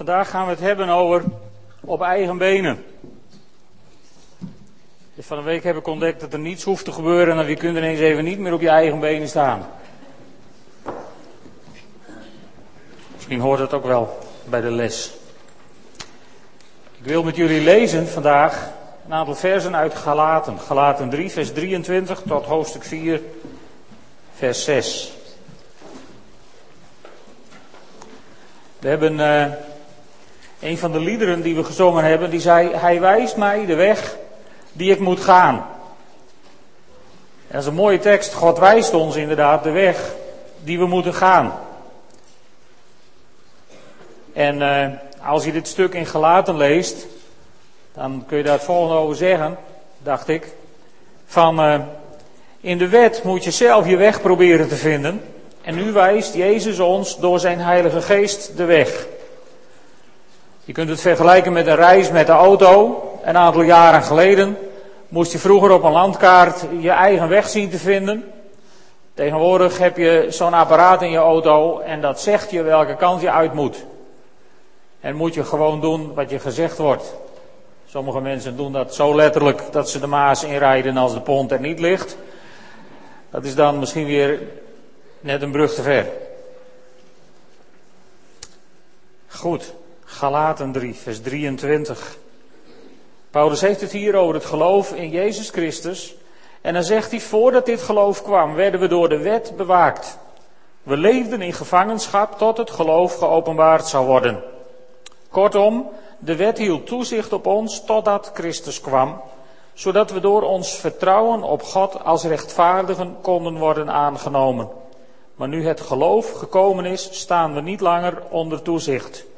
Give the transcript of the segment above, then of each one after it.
Vandaag gaan we het hebben over op eigen benen. Dus van een week heb ik ontdekt dat er niets hoeft te gebeuren en je kunt ineens even niet meer op je eigen benen staan. Misschien hoort het ook wel bij de les. Ik wil met jullie lezen vandaag een aantal versen uit Galaten. Galaten 3, vers 23 tot hoofdstuk 4, vers 6. We hebben uh, een van de liederen die we gezongen hebben, die zei: Hij wijst mij de weg die ik moet gaan. En dat is een mooie tekst. God wijst ons inderdaad de weg die we moeten gaan. En uh, als je dit stuk in Gelaten leest, dan kun je daar het volgende over zeggen, dacht ik. Van uh, in de wet moet je zelf je weg proberen te vinden. En nu wijst Jezus ons door zijn Heilige Geest de weg. Je kunt het vergelijken met een reis met de auto. Een aantal jaren geleden moest je vroeger op een landkaart je eigen weg zien te vinden. Tegenwoordig heb je zo'n apparaat in je auto en dat zegt je welke kant je uit moet. En moet je gewoon doen wat je gezegd wordt. Sommige mensen doen dat zo letterlijk dat ze de Maas inrijden als de pont er niet ligt. Dat is dan misschien weer net een brug te ver. Goed, Galaten 3, vers 23. Paulus heeft het hier over het geloof in Jezus Christus. En dan zegt hij, voordat dit geloof kwam, werden we door de wet bewaakt. We leefden in gevangenschap tot het geloof geopenbaard zou worden. Kortom, de wet hield toezicht op ons totdat Christus kwam, zodat we door ons vertrouwen op God als rechtvaardigen konden worden aangenomen. Maar nu het geloof gekomen is, staan we niet langer onder toezicht.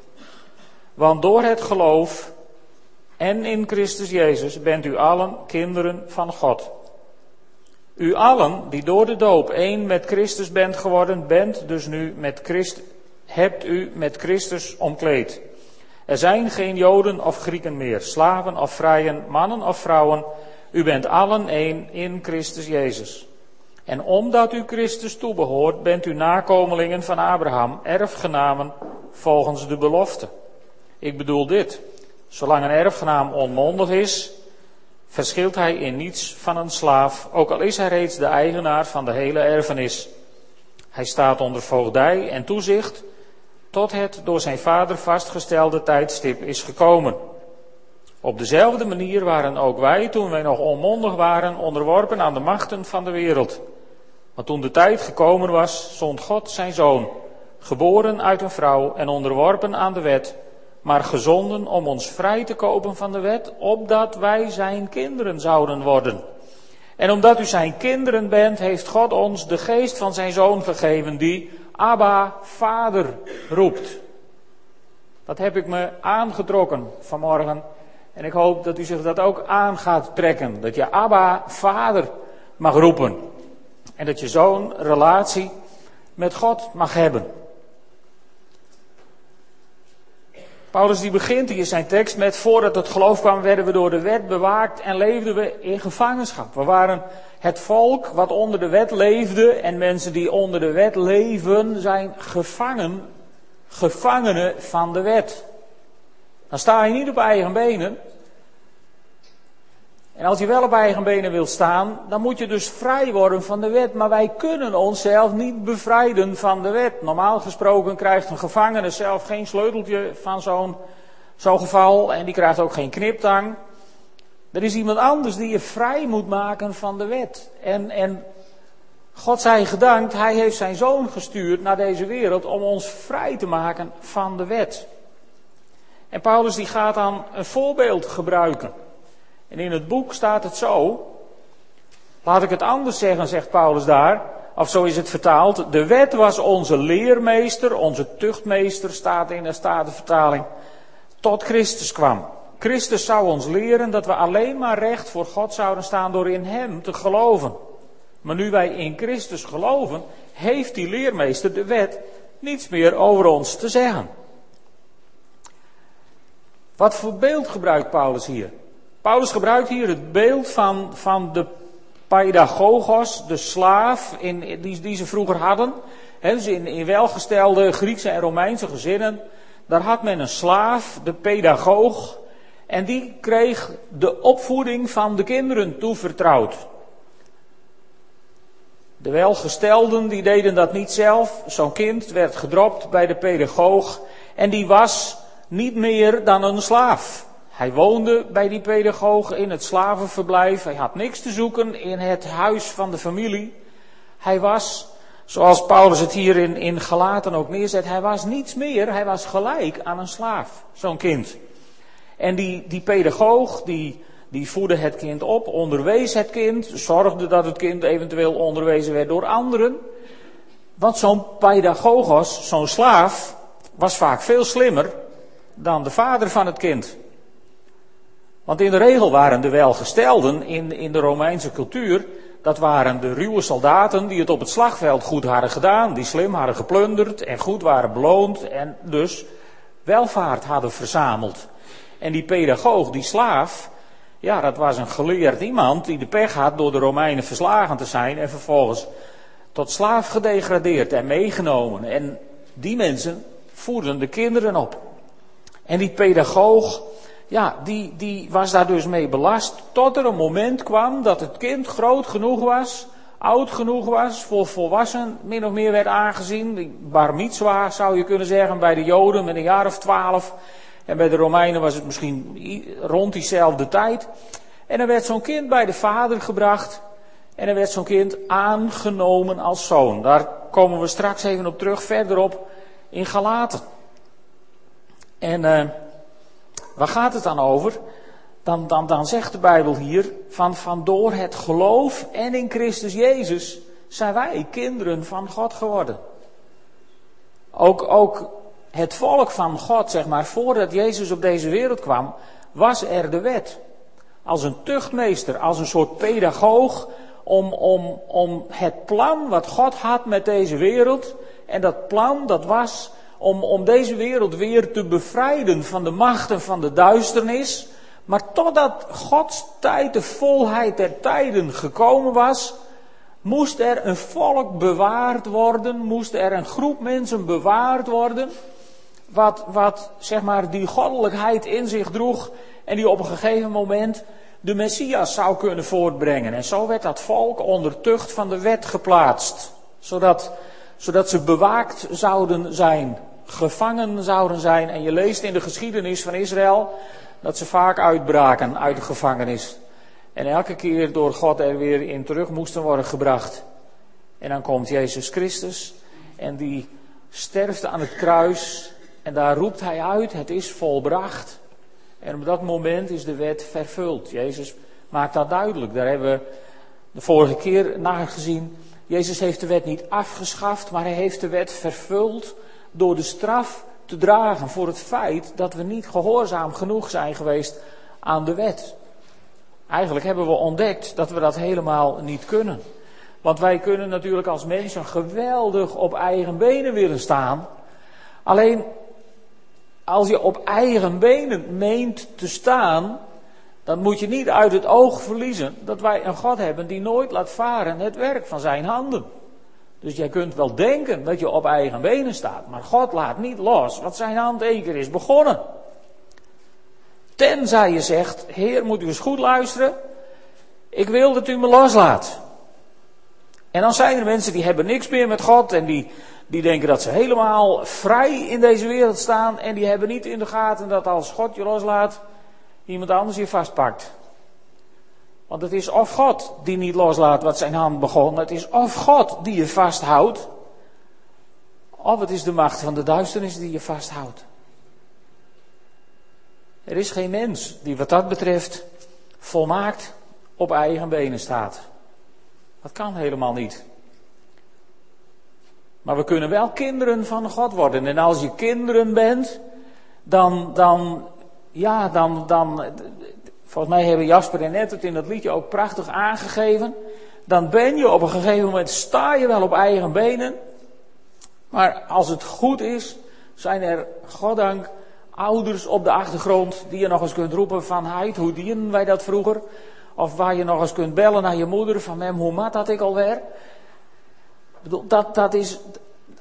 Want door het geloof en in Christus Jezus bent u allen kinderen van God. U allen die door de doop één met Christus bent geworden, bent dus nu met Christus, hebt u met Christus omkleed. Er zijn geen Joden of Grieken meer, slaven of vrijen, mannen of vrouwen. U bent allen één in Christus Jezus. En omdat u Christus toebehoort, bent u nakomelingen van Abraham, erfgenamen volgens de belofte. Ik bedoel dit. Zolang een erfgenaam onmondig is, verschilt hij in niets van een slaaf, ook al is hij reeds de eigenaar van de hele erfenis. Hij staat onder voogdij en toezicht tot het door zijn vader vastgestelde tijdstip is gekomen. Op dezelfde manier waren ook wij, toen wij nog onmondig waren, onderworpen aan de machten van de wereld. Maar toen de tijd gekomen was, zond God zijn zoon, geboren uit een vrouw en onderworpen aan de wet, maar gezonden om ons vrij te kopen van de wet, opdat wij zijn kinderen zouden worden. En omdat u zijn kinderen bent, heeft God ons de geest van zijn zoon gegeven, die Abba, vader, roept. Dat heb ik me aangetrokken vanmorgen. En ik hoop dat u zich dat ook aan gaat trekken. Dat je Abba, vader, mag roepen. En dat je zo'n relatie met God mag hebben. Paulus die begint hier zijn tekst met voordat het geloof kwam werden we door de wet bewaakt en leefden we in gevangenschap. We waren het volk wat onder de wet leefde en mensen die onder de wet leven zijn gevangen, gevangenen van de wet. Dan sta je niet op eigen benen. En als je wel op eigen benen wil staan, dan moet je dus vrij worden van de wet. Maar wij kunnen onszelf niet bevrijden van de wet. Normaal gesproken krijgt een gevangene zelf geen sleuteltje van zo'n zo'n geval en die krijgt ook geen kniptang. Er is iemand anders die je vrij moet maken van de wet. En, en God zij gedankt, hij heeft zijn zoon gestuurd naar deze wereld om ons vrij te maken van de wet. En Paulus die gaat dan een voorbeeld gebruiken. En in het boek staat het zo. Laat ik het anders zeggen, zegt Paulus daar. Of zo is het vertaald. De wet was onze leermeester, onze tuchtmeester, staat in de Statenvertaling. Tot Christus kwam. Christus zou ons leren dat we alleen maar recht voor God zouden staan door in Hem te geloven. Maar nu wij in Christus geloven, heeft die leermeester de wet niets meer over ons te zeggen. Wat voor beeld gebruikt Paulus hier? Paulus gebruikt hier het beeld van, van de pedagogos, de slaaf, in, die, die ze vroeger hadden. He, dus in, in welgestelde Griekse en Romeinse gezinnen daar had men een slaaf, de pedagoog, en die kreeg de opvoeding van de kinderen toevertrouwd. De welgestelden die deden dat niet zelf. Zo'n kind werd gedropt bij de pedagoog en die was niet meer dan een slaaf. Hij woonde bij die pedagoog in het slavenverblijf. Hij had niks te zoeken in het huis van de familie. Hij was, zoals Paulus het hier in, in Galaten ook neerzet, hij was niets meer. Hij was gelijk aan een slaaf, zo'n kind. En die, die pedagoog, die, die voedde het kind op, onderwees het kind, zorgde dat het kind eventueel onderwezen werd door anderen. Want zo'n pedagogos, zo'n slaaf, was vaak veel slimmer dan de vader van het kind. Want in de regel waren de welgestelden in, in de Romeinse cultuur, dat waren de ruwe soldaten die het op het slagveld goed hadden gedaan, die slim hadden geplunderd en goed waren beloond en dus welvaart hadden verzameld. En die pedagoog, die slaaf, ja, dat was een geleerd iemand die de pech had door de Romeinen verslagen te zijn en vervolgens tot slaaf gedegradeerd en meegenomen. En die mensen voerden de kinderen op. En die pedagoog, ja, die, die was daar dus mee belast. Tot er een moment kwam dat het kind groot genoeg was, oud genoeg was, voor volwassen min of meer werd aangezien. Bar mitzwa zou je kunnen zeggen bij de Joden met een jaar of twaalf. En bij de Romeinen was het misschien rond diezelfde tijd. En dan werd zo'n kind bij de vader gebracht. En dan werd zo'n kind aangenomen als zoon. Daar komen we straks even op terug, verderop in Galaten. En uh, waar gaat het dan over? Dan, dan, dan zegt de Bijbel hier, van, van door het geloof en in Christus Jezus zijn wij kinderen van God geworden. Ook, ook het volk van God, zeg maar, voordat Jezus op deze wereld kwam, was er de wet. Als een tuchtmeester, als een soort pedagoog, om, om, om het plan wat God had met deze wereld, en dat plan dat was om, om deze wereld weer te bevrijden van de machten van de duisternis. Maar totdat Gods tijd, de volheid der tijden gekomen was, moest er een volk bewaard worden, moest er een groep mensen bewaard worden, wat, wat zeg maar die goddelijkheid in zich droeg en die op een gegeven moment de Messias zou kunnen voortbrengen. En zo werd dat volk onder tucht van de wet geplaatst, zodat, zodat ze bewaakt zouden zijn gevangen zouden zijn. En je leest in de geschiedenis van Israël dat ze vaak uitbraken uit de gevangenis. En elke keer door God er weer in terug moesten worden gebracht. En dan komt Jezus Christus en die sterft aan het kruis. En daar roept hij uit, het is volbracht. En op dat moment is de wet vervuld. Jezus maakt dat duidelijk. Daar hebben we de vorige keer naar gezien. Jezus heeft de wet niet afgeschaft, maar hij heeft de wet vervuld door de straf te dragen voor het feit dat we niet gehoorzaam genoeg zijn geweest aan de wet. Eigenlijk hebben we ontdekt dat we dat helemaal niet kunnen. Want wij kunnen natuurlijk als mensen geweldig op eigen benen willen staan. Alleen als je op eigen benen meent te staan, dan moet je niet uit het oog verliezen dat wij een God hebben die nooit laat varen het werk van zijn handen. Dus jij kunt wel denken dat je op eigen benen staat, maar God laat niet los wat zijn hand één keer is begonnen. Tenzij je zegt, Heer, moet u eens goed luisteren, ik wil dat u me loslaat. En dan zijn er mensen die hebben niks meer met God en die, die denken dat ze helemaal vrij in deze wereld staan en die hebben niet in de gaten dat als God je loslaat, iemand anders je vastpakt. Want het is of God die niet loslaat wat zijn hand begon. Het is of God die je vasthoudt. Of het is de macht van de duisternis die je vasthoudt. Er is geen mens die wat dat betreft volmaakt op eigen benen staat. Dat kan helemaal niet. Maar we kunnen wel kinderen van God worden. En als je kinderen bent, dan, dan, ja, dan, dan, Volgens mij hebben Jasper en net het in dat liedje ook prachtig aangegeven. Dan ben je op een gegeven moment, sta je wel op eigen benen. Maar als het goed is, zijn er, goddank, ouders op de achtergrond die je nog eens kunt roepen van heid, hoe dienen wij dat vroeger? Of waar je nog eens kunt bellen naar je moeder van mem, hoe mat had ik alweer? Dat, dat, is,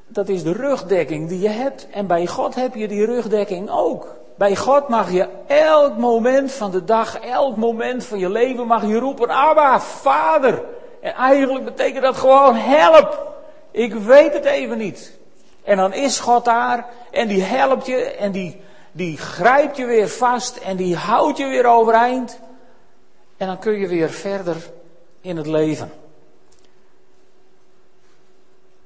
dat is de rugdekking die je hebt. En bij God heb je die rugdekking ook. Bij God mag je elk moment van de dag, elk moment van je leven mag je roepen, Abba, Vader. En eigenlijk betekent dat gewoon help. Ik weet het even niet. En dan is God daar en die helpt je en die, die grijpt je weer vast en die houdt je weer overeind. En dan kun je weer verder in het leven.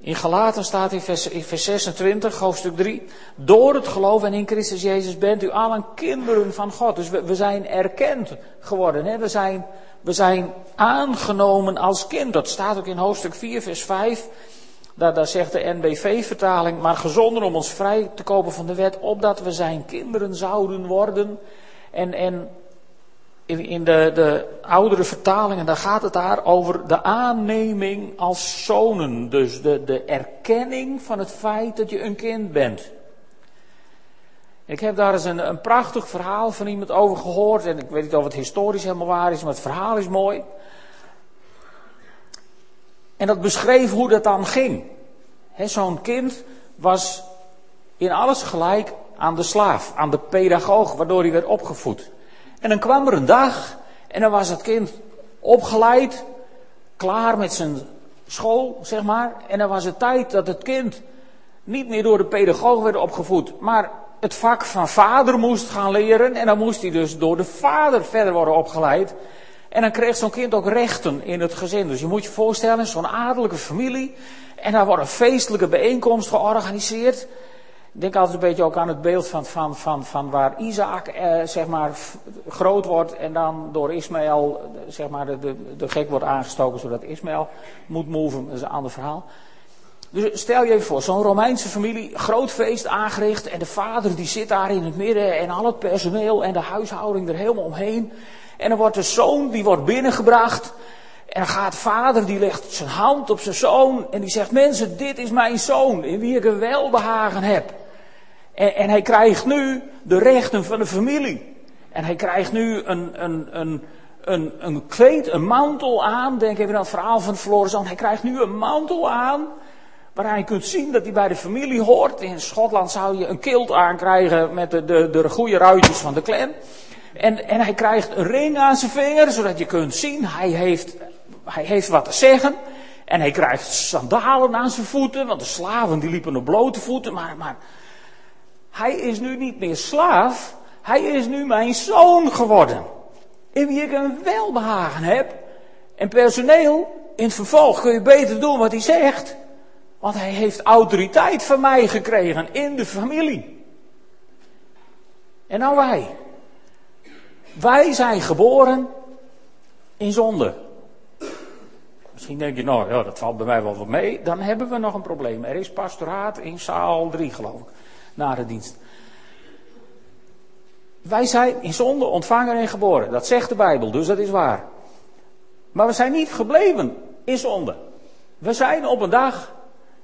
In Galaten staat in vers, in vers 26, hoofdstuk 3. Door het geloof en in Christus Jezus bent u allen kinderen van God. Dus we, zijn erkend geworden. Hè? We, zijn, we zijn aangenomen als kind. Dat staat ook in hoofdstuk 4, vers 5. Daar, daar zegt de NBV-vertaling. Maar gezonden om ons vrij te kopen van de wet. Opdat we zijn kinderen zouden worden. En, en in, in de, de oudere vertalingen, daar gaat het daar over de aanneming als zonen. Dus de, de erkenning van het feit dat je een kind bent. Ik heb daar eens een, een prachtig verhaal van iemand over gehoord. En ik weet niet of het historisch helemaal waar is, maar het verhaal is mooi. En dat beschreef hoe dat dan ging. Zo'n kind was in alles gelijk aan de slaaf, aan de pedagoog, waardoor hij werd opgevoed. En dan kwam er een dag en dan was het kind opgeleid, klaar met zijn school, zeg maar. En dan was het tijd dat het kind niet meer door de pedagoog werd opgevoed, maar het vak van vader moest gaan leren. En dan moest hij dus door de vader verder worden opgeleid. En dan kreeg zo'n kind ook rechten in het gezin. Dus je moet je voorstellen, zo'n adellijke familie. En daar wordt een feestelijke bijeenkomst georganiseerd. Denk altijd een beetje ook aan het beeld van, van, van, van waar Isaac eh, zeg maar groot wordt en dan door Ismaël zeg maar de, de, de gek wordt aangestoken zodat Ismaël moet moven. Dat is een ander verhaal. Dus stel je even voor, zo'n Romeinse familie, groot feest aangericht en de vader die zit daar in het midden en al het personeel en de huishouding er helemaal omheen. En dan wordt de zoon, die wordt binnengebracht en dan gaat vader, die legt zijn hand op zijn zoon en die zegt, mensen, dit is mijn zoon in wie ik een welbehagen heb. En, hij krijgt nu de rechten van de familie. En hij krijgt nu een, een, een, een, een kleed, een mantel aan. Denk even aan het verhaal van Florizan. Hij krijgt nu een mantel aan. Waar je kunt zien dat hij bij de familie hoort. In Schotland zou je een kilt aankrijgen met de, de, de goede ruitjes van de clan. En, en hij krijgt een ring aan zijn vinger, zodat je kunt zien, hij heeft, hij heeft wat te zeggen. En hij krijgt sandalen aan zijn voeten, want de slaven die liepen op blote voeten. Maar, maar hij is nu niet meer slaaf, hij is nu mijn zoon geworden. In wie ik een welbehagen heb. En personeel, in vervolg kun je beter doen wat hij zegt. Want hij heeft autoriteit van mij gekregen in de familie. En nou wij. Wij zijn geboren in zonde. Misschien denk je, nou ja, dat valt bij mij wel wat mee. Dan hebben we nog een probleem. Er is pastoraat in zaal 3, geloof ik na de dienst. Wij zijn in zonde ontvangen en geboren. Dat zegt de Bijbel, dus dat is waar. Maar we zijn niet gebleven in zonde. We zijn op een dag,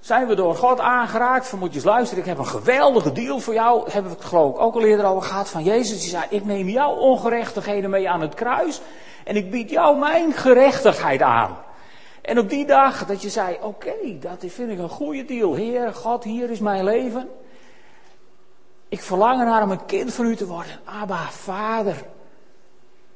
zijn we door God aangeraakt. Van moet je eens luisteren, ik heb een geweldige deal voor jou. Hebben we het geloof ik ook al eerder over gehad van Jezus. Die zei, ik neem jouw ongerechtigheden mee aan het kruis. En ik bied jou mijn gerechtigheid aan. En op die dag dat je zei, oké, dat vind ik een goede deal. Heer, God, hier is mijn leven. Ik verlang naar om een kind van u te worden. Abba, vader.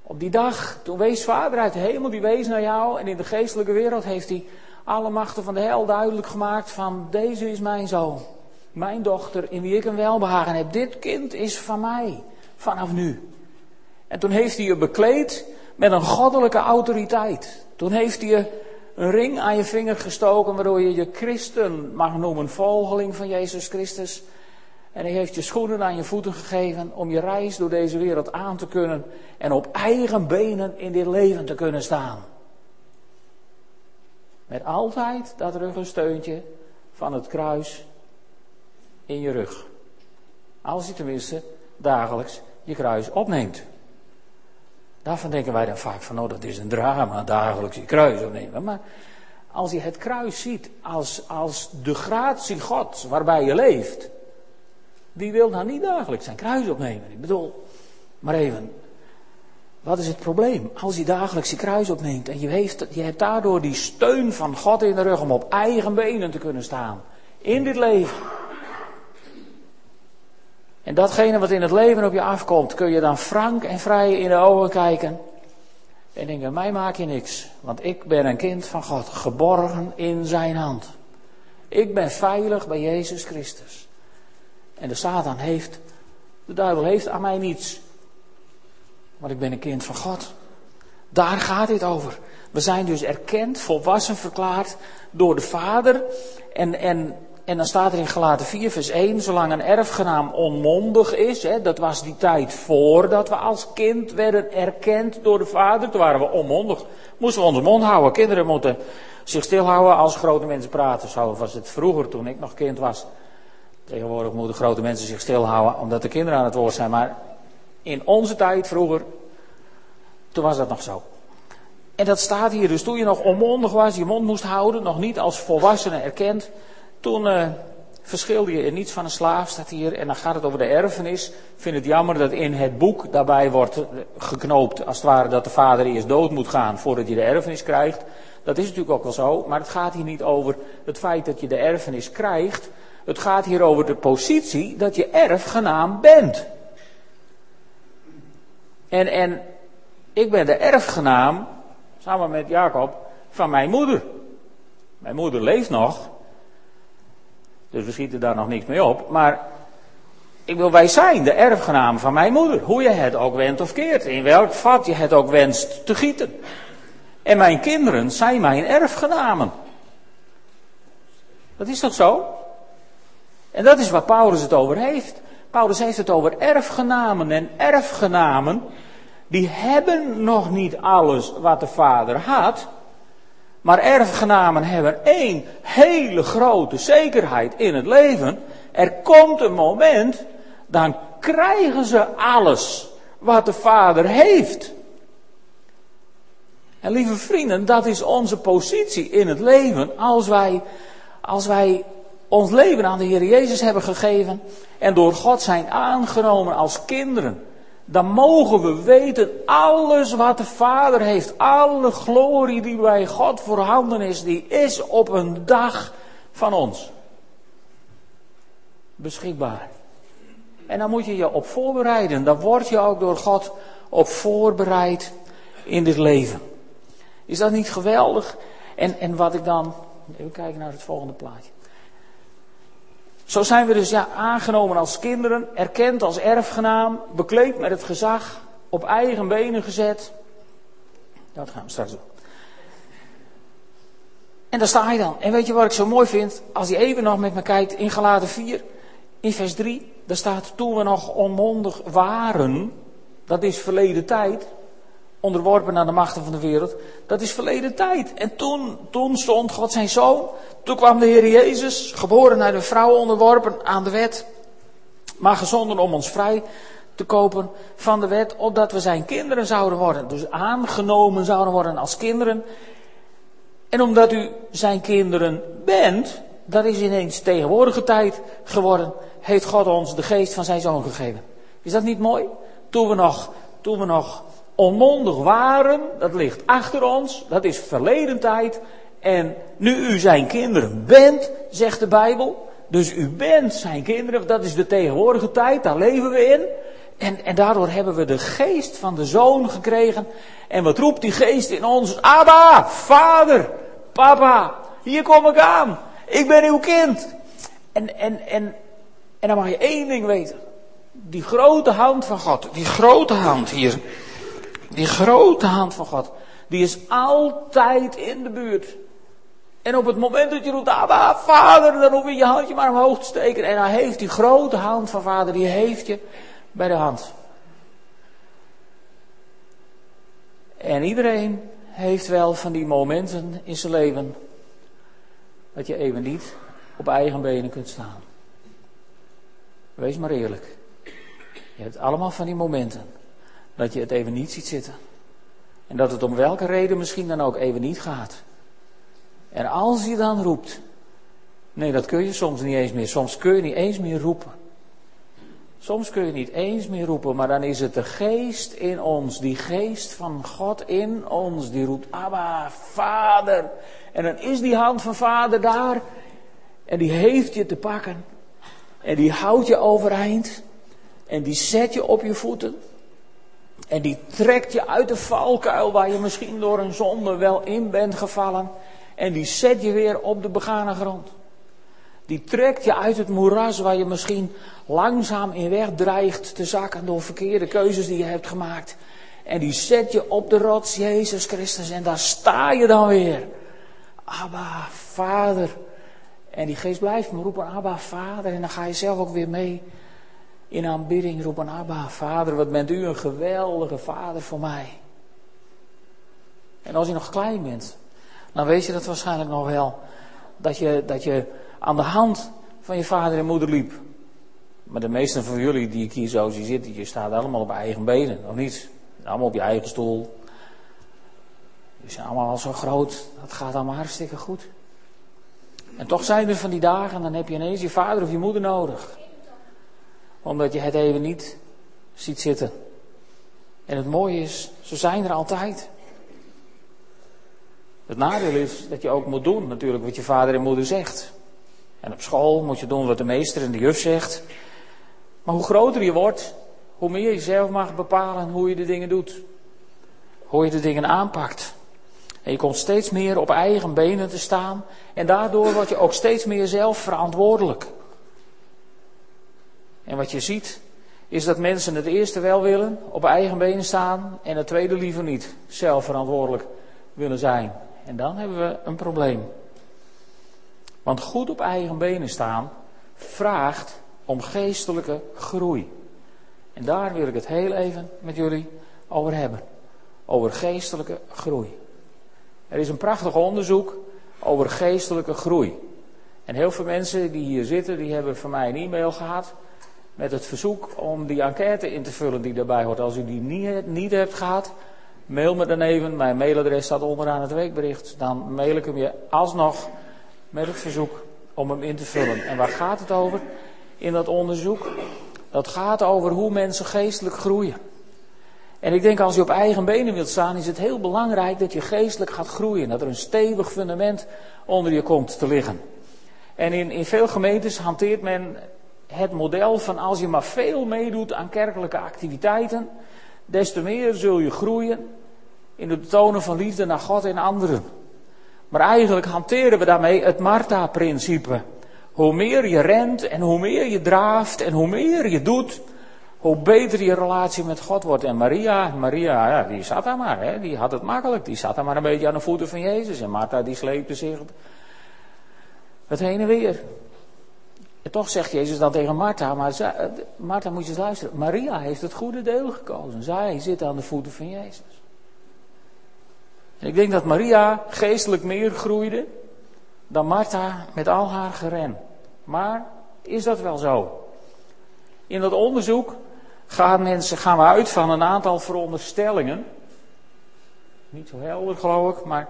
Op die dag, toen wees vader uit de hemel, die wees naar jou. En in de geestelijke wereld heeft hij alle machten van de hel duidelijk gemaakt van deze is mijn zoon. Mijn dochter, in wie ik een welbehagen heb. Dit kind is van mij, vanaf nu. En toen heeft hij je bekleed met een goddelijke autoriteit. Toen heeft hij je een ring aan je vinger gestoken, waardoor je je christen mag noemen, volgeling van Jezus Christus. En hij heeft je schoenen aan je voeten gegeven om je reis door deze wereld aan te kunnen en op eigen benen in dit leven te kunnen staan. Met altijd dat ruggensteuntje van het kruis in je rug. Als je tenminste dagelijks je kruis opneemt. Daarvan denken wij dan vaak van, oh dat is een drama, dagelijks je kruis opnemen. Maar als je het kruis ziet als, als de gratie Gods waarbij je leeft, wie wil nou niet dagelijks zijn kruis opnemen? Ik bedoel, maar even, wat is het probleem? Als je dagelijks je kruis opneemt en je, heeft, je hebt daardoor die steun van God in de rug om op eigen benen te kunnen staan. In dit leven. En datgene wat in het leven op je afkomt, kun je dan frank en vrij in de ogen kijken. En denken, mij maak je niks. Want ik ben een kind van God, geborgen in zijn hand. Ik ben veilig bij Jezus Christus. En de Satan heeft, de duivel heeft aan mij niets. Want ik ben een kind van God. Daar gaat dit over. We zijn dus erkend, volwassen verklaard door de Vader. En, en, en dan staat er in Galaten 4, vers 1, zolang een erfgenaam onmondig is, hè, dat was die tijd voordat we als kind werden erkend door de Vader, toen waren we onmondig. Moesten we onze mond houden. Kinderen moeten zich stilhouden als grote mensen praten. Zo was het vroeger toen ik nog kind was. Tegenwoordig moeten grote mensen zich stilhouden omdat de kinderen aan het woord zijn. Maar in onze tijd vroeger, toen was dat nog zo. En dat staat hier dus toen je nog onmondig was, je mond moest houden, nog niet als volwassene erkend. Toen uh, verschilde je in niets van een slaaf, staat hier. En dan gaat het over de erfenis. Ik vind het jammer dat in het boek daarbij wordt geknoopt, als het ware, dat de vader eerst dood moet gaan voordat je de erfenis krijgt. Dat is natuurlijk ook wel zo, maar het gaat hier niet over het feit dat je de erfenis krijgt. Het gaat hier over de positie dat je erfgenaam bent. En, en ik ben de erfgenaam, samen met Jacob, van mijn moeder. Mijn moeder leeft nog. Dus we schieten daar nog niks mee op. Maar ik wil, wij zijn de erfgenaam van mijn moeder. Hoe je het ook wendt of keert. In welk vat je het ook wenst te gieten. En mijn kinderen zijn mijn erfgenamen. Dat is toch zo? En dat is waar Paulus het over heeft. Paulus heeft het over erfgenamen. En erfgenamen, die hebben nog niet alles wat de vader had. Maar erfgenamen hebben één hele grote zekerheid in het leven. Er komt een moment, dan krijgen ze alles wat de vader heeft. En lieve vrienden, dat is onze positie in het leven. Als wij, als wij ons leven aan de Heer Jezus hebben gegeven en door God zijn aangenomen als kinderen, dan mogen we weten, alles wat de Vader heeft, alle glorie die bij God voorhanden is, die is op een dag van ons beschikbaar. En dan moet je je op voorbereiden. Dan word je ook door God op voorbereid in dit leven. Is dat niet geweldig? En, en wat ik dan. Even kijken naar het volgende plaatje. Zo zijn we dus ja, aangenomen als kinderen, erkend als erfgenaam, bekleed met het gezag, op eigen benen gezet. Dat gaan we straks doen. En daar sta je dan. En weet je wat ik zo mooi vind? Als je even nog met me kijkt in Galaten 4, in vers 3, daar staat toen we nog onmondig waren, dat is verleden tijd, onderworpen aan de machten van de wereld. Dat is verleden tijd. En toen, toen stond God zijn zoon. Toen kwam de Heer Jezus, geboren uit een vrouw, onderworpen aan de wet. Maar gezonden om ons vrij te kopen van de wet, opdat we zijn kinderen zouden worden. Dus aangenomen zouden worden als kinderen. En omdat u zijn kinderen bent, dat is ineens tegenwoordige tijd geworden, heeft God ons de geest van zijn zoon gegeven. Is dat niet mooi? Toen we nog, toen we nog onmondig waren, dat ligt achter ons, dat is verleden tijd. En nu u zijn kinderen bent, zegt de Bijbel, dus u bent zijn kinderen, dat is de tegenwoordige tijd, daar leven we in. En, en daardoor hebben we de geest van de zoon gekregen. En wat roept die geest in ons? Abba, vader, papa, hier kom ik aan. Ik ben uw kind. En, en, en, en dan mag je één ding weten. Die grote hand van God, die grote hand hier. Die grote hand van God, die is altijd in de buurt. En op het moment dat je roept, Abba, vader, dan hoef je je handje maar omhoog te steken. En hij heeft die grote hand van vader, die heeft je bij de hand. En iedereen heeft wel van die momenten in zijn leven dat je even niet op eigen benen kunt staan. Wees maar eerlijk. Je hebt allemaal van die momenten dat je het even niet ziet zitten. En dat het om welke reden misschien dan ook even niet gaat. En als je dan roept, nee dat kun je soms niet eens meer, soms kun je niet eens meer roepen. Soms kun je niet eens meer roepen, maar dan is het de geest in ons, die geest van God in ons, die roept, Abba, Vader. En dan is die hand van Vader daar. En die heeft je te pakken. En die houdt je overeind. En die zet je op je voeten. En die trekt je uit de valkuil waar je misschien door een zonde wel in bent gevallen. En die zet je weer op de begane grond. Die trekt je uit het moeras waar je misschien langzaam in weg dreigt te zakken door verkeerde keuzes die je hebt gemaakt. En die zet je op de rots, Jezus Christus. En daar sta je dan weer. Abba, Vader. En die geest blijft me roepen, Abba, Vader. En dan ga je zelf ook weer mee in aanbidding roepen, Abba, Vader, wat bent u een geweldige Vader voor mij. En als je nog klein bent, dan weet je dat waarschijnlijk nog wel. Dat je, dat je aan de hand van je vader en moeder liep. Maar de meesten van jullie die ik hier zo zie zitten, je staat allemaal op eigen benen, of niet? Allemaal op je eigen stoel. Je zijn allemaal al zo groot, dat gaat allemaal hartstikke goed. En toch zijn er van die dagen, dan heb je ineens je vader of je moeder nodig. Omdat je het even niet ziet zitten. En het mooie is, ze zijn er altijd. Het nadeel is dat je ook moet doen natuurlijk wat je vader en moeder zegt. En op school moet je doen wat de meester en de juf zegt. Maar hoe groter je wordt, hoe meer je zelf mag bepalen hoe je de dingen doet. Hoe je de dingen aanpakt. En je komt steeds meer op eigen benen te staan. En daardoor word je ook steeds meer zelf verantwoordelijk. En wat je ziet, is dat mensen het eerste wel willen, op eigen benen staan. En het tweede liever niet, zelf verantwoordelijk willen zijn. En dan hebben we een probleem. Want goed op eigen benen staan vraagt om geestelijke groei. En daar wil ik het heel even met jullie over hebben. Over geestelijke groei. Er is een prachtig onderzoek over geestelijke groei. En heel veel mensen die hier zitten, die hebben van mij een e-mail gehad met het verzoek om die enquête in te vullen die daarbij hoort. Als u die niet, niet hebt gehad, mail me dan even. Mijn mailadres staat onderaan het weekbericht. Dan mail ik hem je alsnog met het verzoek om hem in te vullen. En waar gaat het over in dat onderzoek? Dat gaat over hoe mensen geestelijk groeien. En ik denk als je op eigen benen wilt staan, is het heel belangrijk dat je geestelijk gaat groeien. Dat er een stevig fundament onder je komt te liggen. En in, in veel gemeentes hanteert men het model van als je maar veel meedoet aan kerkelijke activiteiten, des te meer zul je groeien in het betonen van liefde naar God en anderen. Maar eigenlijk hanteren we daarmee het Martha-principe. Hoe meer je rent en hoe meer je draaft en hoe meer je doet, hoe beter je relatie met God wordt. En Maria, Maria, ja, die zat daar maar, hè, die had het makkelijk. Die zat daar maar een beetje aan de voeten van Jezus. En Martha, die sleepte zich het heen en weer. En toch zegt Jezus dan tegen Martha, maar Martha moet je eens luisteren. Maria heeft het goede deel gekozen. Zij zit aan de voeten van Jezus. Ik denk dat Maria geestelijk meer groeide dan Martha met al haar geren. Maar is dat wel zo? In dat onderzoek gaan, mensen, gaan we uit van een aantal veronderstellingen. Niet zo helder geloof ik, maar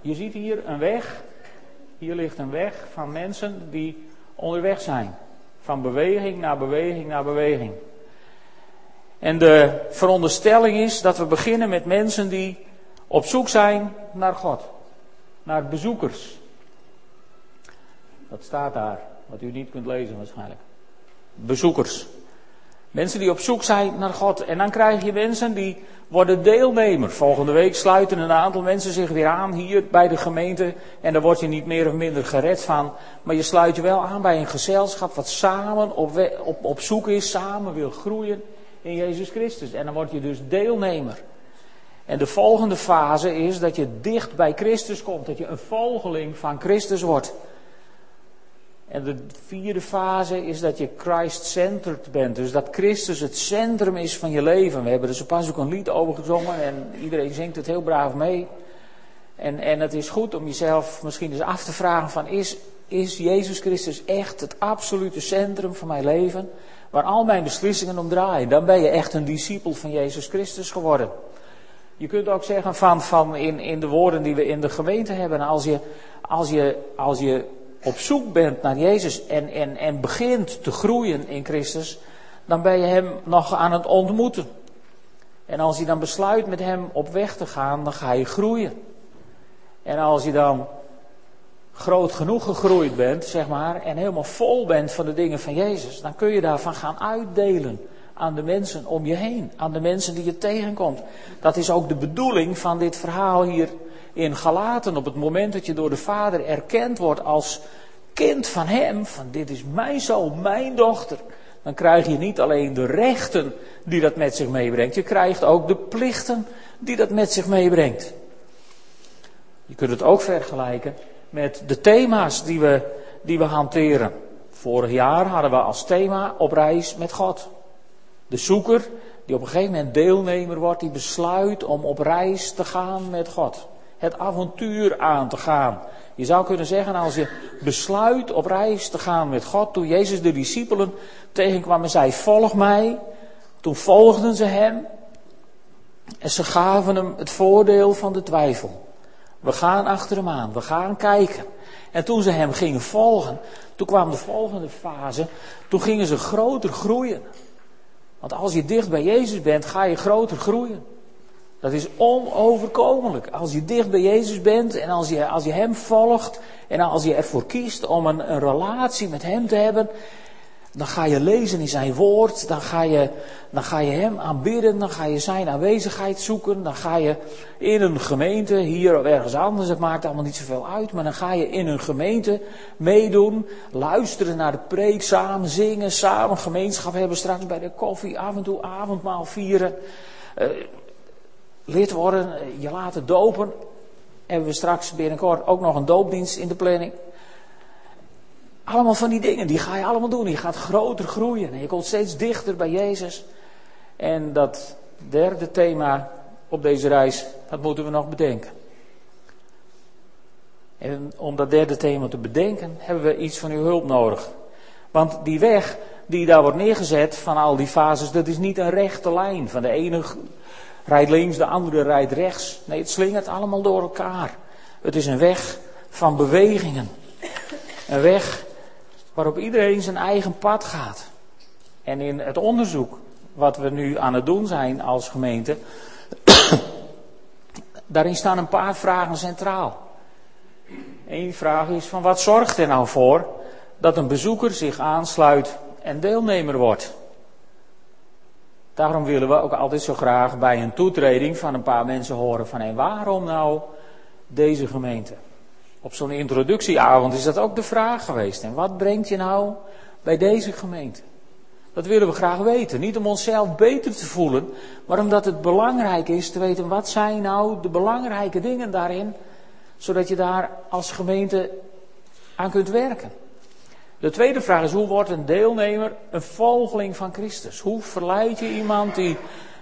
je ziet hier een weg. Hier ligt een weg van mensen die onderweg zijn. Van beweging naar beweging naar beweging. En de veronderstelling is dat we beginnen met mensen die op zoek zijn naar God. Naar bezoekers. Dat staat daar, wat u niet kunt lezen waarschijnlijk. Bezoekers. Mensen die op zoek zijn naar God. En dan krijg je mensen die worden deelnemer. Volgende week sluiten een aantal mensen zich weer aan hier bij de gemeente. En daar word je niet meer of minder gered van. Maar je sluit je wel aan bij een gezelschap wat samen op, op, op zoek is, samen wil groeien in Jezus Christus. En dan word je dus deelnemer. En de volgende fase is dat je dicht bij Christus komt, dat je een volgeling van Christus wordt. En de vierde fase is dat je Christ-centered bent. Dus dat Christus het centrum is van je leven. We hebben er zo pas ook een lied over gezongen en iedereen zingt het heel braaf mee. En, en het is goed om jezelf misschien eens af te vragen van is, is Jezus Christus echt het absolute centrum van mijn leven? Waar al mijn beslissingen om draaien. Dan ben je echt een discipel van Jezus Christus geworden. Je kunt ook zeggen van, van in, in de woorden die we in de gemeente hebben. Als je, als je, als je op zoek bent naar Jezus en, en, en begint te groeien in Christus, dan ben je Hem nog aan het ontmoeten. En als je dan besluit met Hem op weg te gaan, dan ga je groeien. En als je dan groot genoeg gegroeid bent, zeg maar, en helemaal vol bent van de dingen van Jezus, dan kun je daarvan gaan uitdelen aan de mensen om je heen, aan de mensen die je tegenkomt. Dat is ook de bedoeling van dit verhaal hier in Galaten. Op het moment dat je door de Vader erkend wordt als kind van Hem, van dit is mijn zoon, mijn dochter, dan krijg je niet alleen de rechten die dat met zich meebrengt, je krijgt ook de plichten die dat met zich meebrengt. Je kunt het ook vergelijken met de thema's die we, die we hanteren. Vorig jaar hadden we als thema op reis met God. De zoeker die op een gegeven moment deelnemer wordt, die besluit om op reis te gaan met God. Het avontuur aan te gaan. Je zou kunnen zeggen, als je besluit op reis te gaan met God, toen Jezus de discipelen tegenkwam en zei, volg mij, toen volgden ze hem en ze gaven hem het voordeel van de twijfel. We gaan achter hem aan, we gaan kijken. En toen ze hem gingen volgen, toen kwam de volgende fase, toen gingen ze groter groeien. Want als je dicht bij Jezus bent, ga je groter groeien. Dat is onoverkomelijk. Als je dicht bij Jezus bent en als je, als je Hem volgt en als je ervoor kiest om een, een relatie met Hem te hebben, dan ga je lezen in zijn woord, dan ga, je, dan ga je hem aanbidden, dan ga je zijn aanwezigheid zoeken, dan ga je in een gemeente, hier of ergens anders, het maakt allemaal niet zoveel uit, maar dan ga je in een gemeente meedoen, luisteren naar de preek, samen zingen, samen gemeenschap hebben, straks bij de koffie, af en toe avondmaal vieren, uh, lid worden, je laten dopen, hebben we straks binnenkort ook nog een doopdienst in de planning. Allemaal van die dingen, die ga je allemaal doen. Je gaat groter groeien en je komt steeds dichter bij Jezus. En dat derde thema op deze reis, dat moeten we nog bedenken. En om dat derde thema te bedenken, hebben we iets van uw hulp nodig. Want die weg die daar wordt neergezet van al die fases, dat is niet een rechte lijn. Van de ene rijdt links, de andere rijdt rechts. Nee, het slingert allemaal door elkaar. Het is een weg van bewegingen. Een weg waarop iedereen zijn eigen pad gaat. En in het onderzoek wat we nu aan het doen zijn als gemeente, daarin staan een paar vragen centraal. Eén vraag is van wat zorgt er nou voor dat een bezoeker zich aansluit en deelnemer wordt? Daarom willen we ook altijd zo graag bij een toetreding van een paar mensen horen van waarom nou deze gemeente? Op zo'n introductieavond is dat ook de vraag geweest. En wat brengt je nou bij deze gemeente? Dat willen we graag weten. Niet om onszelf beter te voelen, maar omdat het belangrijk is te weten wat zijn nou de belangrijke dingen daarin, zodat je daar als gemeente aan kunt werken. De tweede vraag is, hoe wordt een deelnemer een volgeling van Christus? Hoe verleid je iemand die,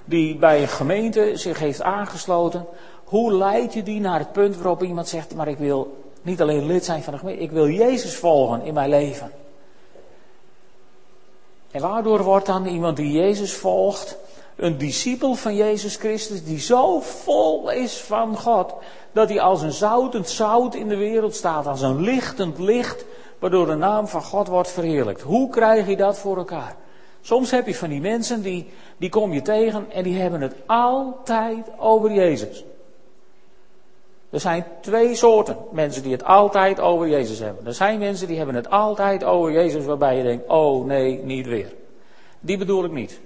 die bij een gemeente zich heeft aangesloten? Hoe leid je die naar het punt waarop iemand zegt, maar ik wil niet alleen lid zijn van de gemeente, ik wil Jezus volgen in mijn leven. En waardoor wordt dan iemand die Jezus volgt een discipel van Jezus Christus die zo vol is van God dat hij als een zoutend zout in de wereld staat, als een lichtend licht waardoor de naam van God wordt verheerlijkt. Hoe krijg je dat voor elkaar? Soms heb je van die mensen die, die kom je tegen en die hebben het altijd over Jezus. Er zijn twee soorten mensen die het altijd over Jezus hebben. Er zijn mensen die hebben het altijd over Jezus waarbij je denkt, oh nee, niet weer. Die bedoel ik niet.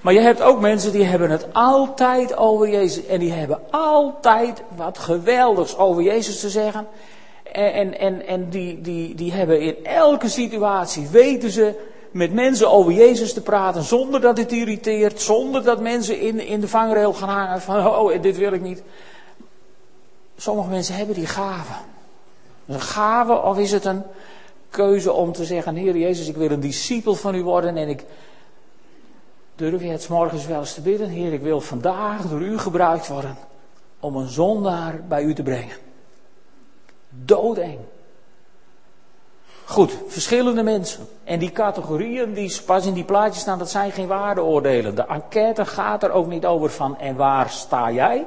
Maar je hebt ook mensen die hebben het altijd over Jezus. En die hebben altijd wat geweldigs over Jezus te zeggen. En, en, en, die, die, die hebben in elke situatie, weten ze met mensen over Jezus te praten zonder dat het irriteert. Zonder dat mensen in, in de vangrail gaan hangen van, oh dit wil ik niet. Sommige mensen hebben die gave. Een gave of is het een keuze om te zeggen, Heer Jezus, ik wil een discipel van u worden en ik durf je het morgens wel eens te bidden, Heer, ik wil vandaag door u gebruikt worden om een zondaar bij u te brengen. Doodeng. Goed, verschillende mensen. En die categorieën die pas in die plaatjes staan, dat zijn geen waardeoordelen. De enquête gaat er ook niet over van en waar sta jij?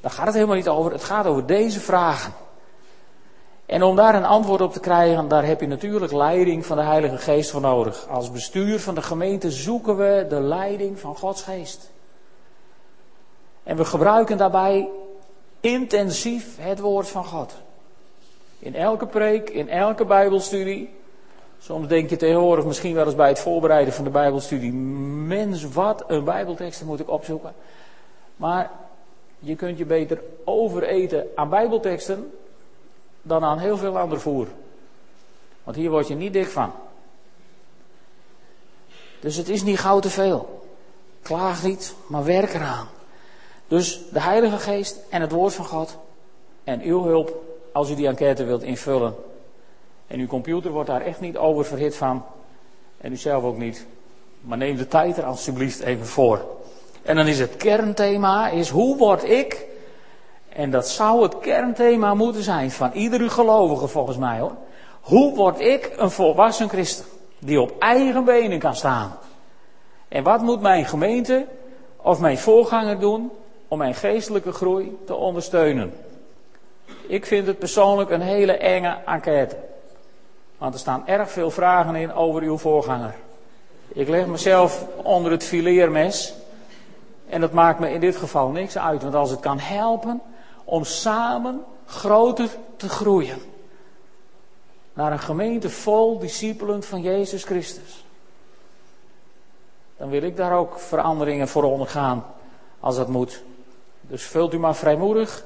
Daar gaat het helemaal niet over. Het gaat over deze vragen. En om daar een antwoord op te krijgen, daar heb je natuurlijk leiding van de Heilige Geest voor nodig. Als bestuur van de gemeente zoeken we de leiding van Gods Geest. En we gebruiken daarbij intensief het woord van God. In elke preek, in elke Bijbelstudie. Soms denk je tegenwoordig misschien wel eens bij het voorbereiden van de Bijbelstudie. Mens, wat een Bijbeltekst moet ik opzoeken. Maar je kunt je beter overeten aan Bijbelteksten dan aan heel veel ander voer. Want hier word je niet dik van. Dus het is niet gauw te veel. Klaag niet, maar werk eraan. Dus de Heilige Geest en het Woord van God en uw hulp als u die enquête wilt invullen. En uw computer wordt daar echt niet oververhit van. En u zelf ook niet. Maar neem de tijd er alsjeblieft even voor. En dan is het kernthema, is hoe word ik, en dat zou het kernthema moeten zijn van iedere gelovige volgens mij hoor. Hoe word ik een volwassen christen die op eigen benen kan staan? En wat moet mijn gemeente of mijn voorganger doen om mijn geestelijke groei te ondersteunen? Ik vind het persoonlijk een hele enge enquête. Want er staan erg veel vragen in over uw voorganger. Ik leg mezelf onder het fileermes. En dat maakt me in dit geval niks uit. Want als het kan helpen om samen groter te groeien. Naar een gemeente vol discipelen van Jezus Christus. Dan wil ik daar ook veranderingen voor ondergaan. Als dat moet. Dus vult u maar vrijmoedig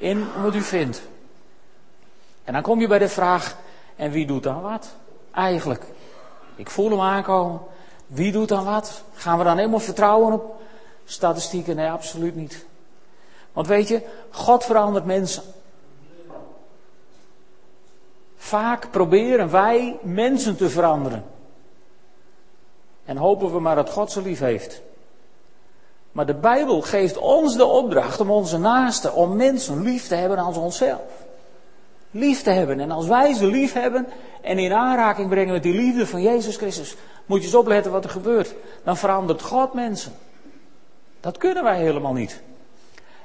in wat u vindt. En dan kom je bij de vraag, en wie doet dan wat? Eigenlijk. Ik voel hem aankomen. Wie doet dan wat? Gaan we dan helemaal vertrouwen op statistieken? Nee, absoluut niet. Want weet je, God verandert mensen. Vaak proberen wij mensen te veranderen. En hopen we maar dat God ze lief heeft. Maar de Bijbel geeft ons de opdracht om onze naasten, om mensen lief te hebben als onszelf. Lief te hebben. En als wij ze lief hebben en in aanraking brengen met die liefde van Jezus Christus, moet je eens opletten wat er gebeurt. Dan verandert God mensen. Dat kunnen wij helemaal niet.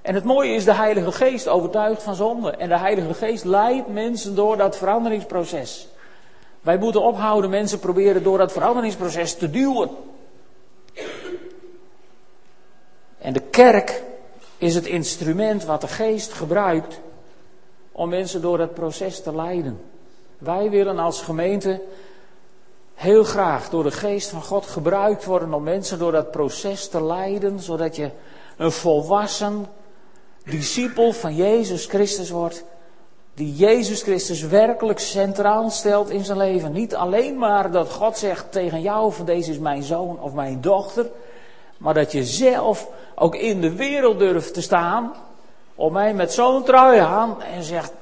En het mooie is, de Heilige Geest overtuigt van zonde. En de Heilige Geest leidt mensen door dat veranderingsproces. Wij moeten ophouden mensen proberen door dat veranderingsproces te duwen. En de kerk is het instrument wat de geest gebruikt om mensen door het proces te leiden. Wij willen als gemeente heel graag door de geest van God gebruikt worden om mensen door dat proces te leiden, zodat je een volwassen discipel van Jezus Christus wordt, die Jezus Christus werkelijk centraal stelt in zijn leven. Niet alleen maar dat God zegt tegen jou van deze is mijn zoon of mijn dochter, maar dat je zelf ook in de wereld durft te staan. Om mij met zo'n trui aan en zegt: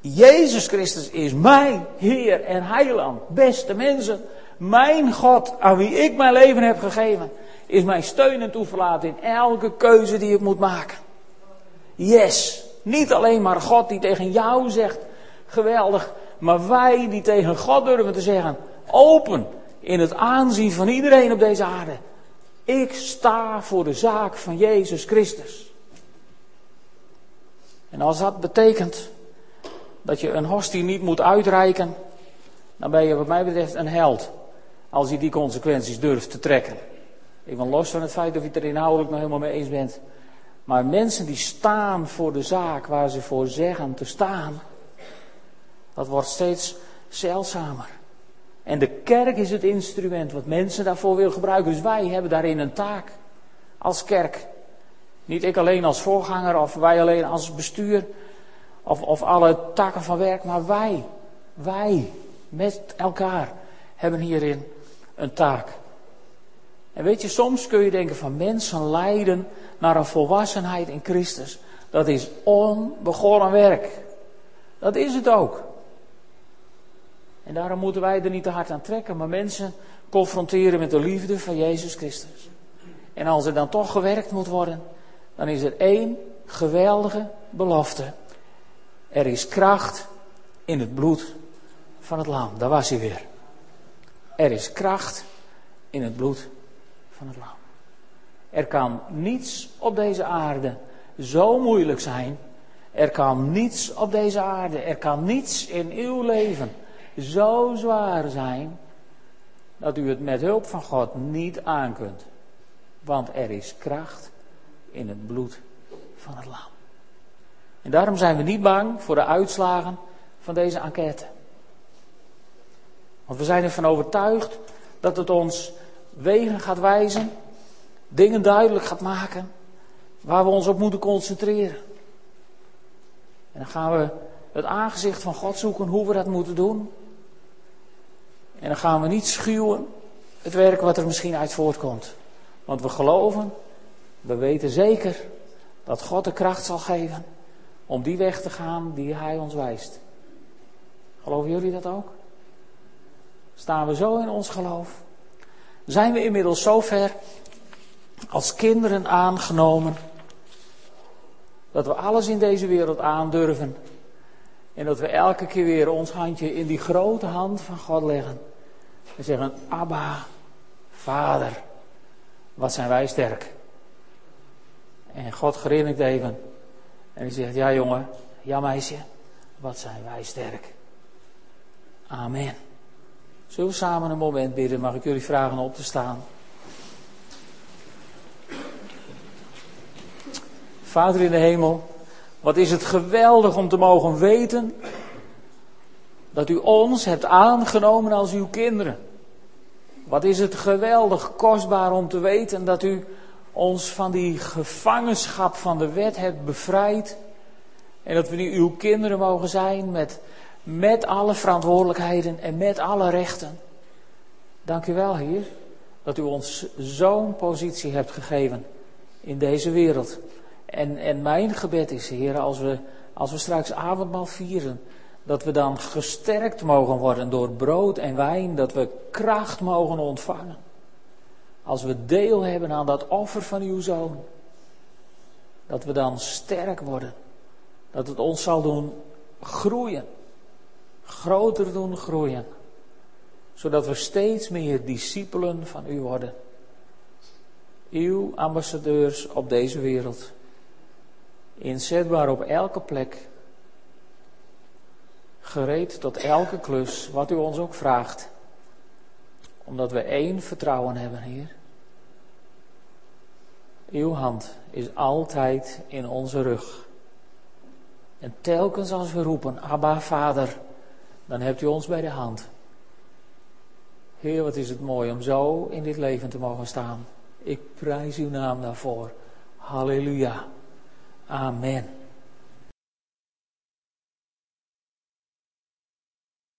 Jezus Christus is mijn Heer en Heiland. Beste mensen, mijn God aan wie ik mijn leven heb gegeven, is mijn steun en toeverlaat in elke keuze die ik moet maken. Yes, niet alleen maar God die tegen jou zegt: geweldig, maar wij die tegen God durven te zeggen: open in het aanzien van iedereen op deze aarde. Ik sta voor de zaak van Jezus Christus. En als dat betekent dat je een hostie niet moet uitreiken, dan ben je wat mij betreft een held. Als je die consequenties durft te trekken. Ik ben los van het feit of je het er inhoudelijk nog helemaal mee eens bent. Maar mensen die staan voor de zaak waar ze voor zeggen te staan, dat wordt steeds zeldzamer. En de kerk is het instrument wat mensen daarvoor wil gebruiken. Dus wij hebben daarin een taak als kerk. Niet ik alleen als voorganger of wij alleen als bestuur of, of alle takken van werk, maar wij, wij met elkaar hebben hierin een taak. En weet je, soms kun je denken van mensen leiden naar een volwassenheid in Christus. Dat is onbegonnen werk. Dat is het ook. En daarom moeten wij er niet te hard aan trekken, maar mensen confronteren met de liefde van Jezus Christus. En als er dan toch gewerkt moet worden, dan is er één geweldige belofte. Er is kracht in het bloed van het lam. Daar was hij weer. Er is kracht in het bloed van het lam. Er kan niets op deze aarde zo moeilijk zijn. Er kan niets op deze aarde, er kan niets in uw leven zo zwaar zijn dat u het met hulp van God niet aankunt. Want er is kracht in het bloed van het lam. En daarom zijn we niet bang voor de uitslagen van deze enquête. Want we zijn ervan overtuigd dat het ons wegen gaat wijzen, dingen duidelijk gaat maken, waar we ons op moeten concentreren. En dan gaan we het aangezicht van God zoeken hoe we dat moeten doen. En dan gaan we niet schuwen het werk wat er misschien uit voortkomt. Want we geloven, we weten zeker dat God de kracht zal geven om die weg te gaan die Hij ons wijst. Geloven jullie dat ook? Staan we zo in ons geloof? Zijn we inmiddels zo ver als kinderen aangenomen dat we alles in deze wereld aandurven en dat we elke keer weer ons handje in die grote hand van God leggen en zeggen: Abba, Vader, wat zijn wij sterk. En God grinnikt even en hij zegt: Ja, jongen, ja, meisje, wat zijn wij sterk. Amen. Zullen we samen een moment bidden? Mag ik jullie vragen op te staan? Vader in de hemel, wat is het geweldig om te mogen weten dat u ons hebt aangenomen als uw kinderen. Wat is het geweldig kostbaar om te weten dat u ons van die gevangenschap van de wet hebt bevrijd. En dat we nu uw kinderen mogen zijn met, met alle verantwoordelijkheden en met alle rechten. Dank u wel, Heer, dat u ons zo'n positie hebt gegeven in deze wereld. En, en mijn gebed is, Heer, als we, als we straks avondmaal vieren, dat we dan gesterkt mogen worden door brood en wijn, dat we kracht mogen ontvangen. Als we deel hebben aan dat offer van uw zoon, dat we dan sterk worden. Dat het ons zal doen groeien, groter doen groeien, zodat we steeds meer discipelen van u worden. Uw ambassadeurs op deze wereld inzetbaar op elke plek, gereed tot elke klus, wat u ons ook vraagt, omdat we één vertrouwen hebben, Heer. Uw hand is altijd in onze rug. En telkens als we roepen, Abba, Vader, dan hebt u ons bij de hand. Heer, wat is het mooi om zo in dit leven te mogen staan. Ik prijs uw naam daarvoor. Halleluja. Amen.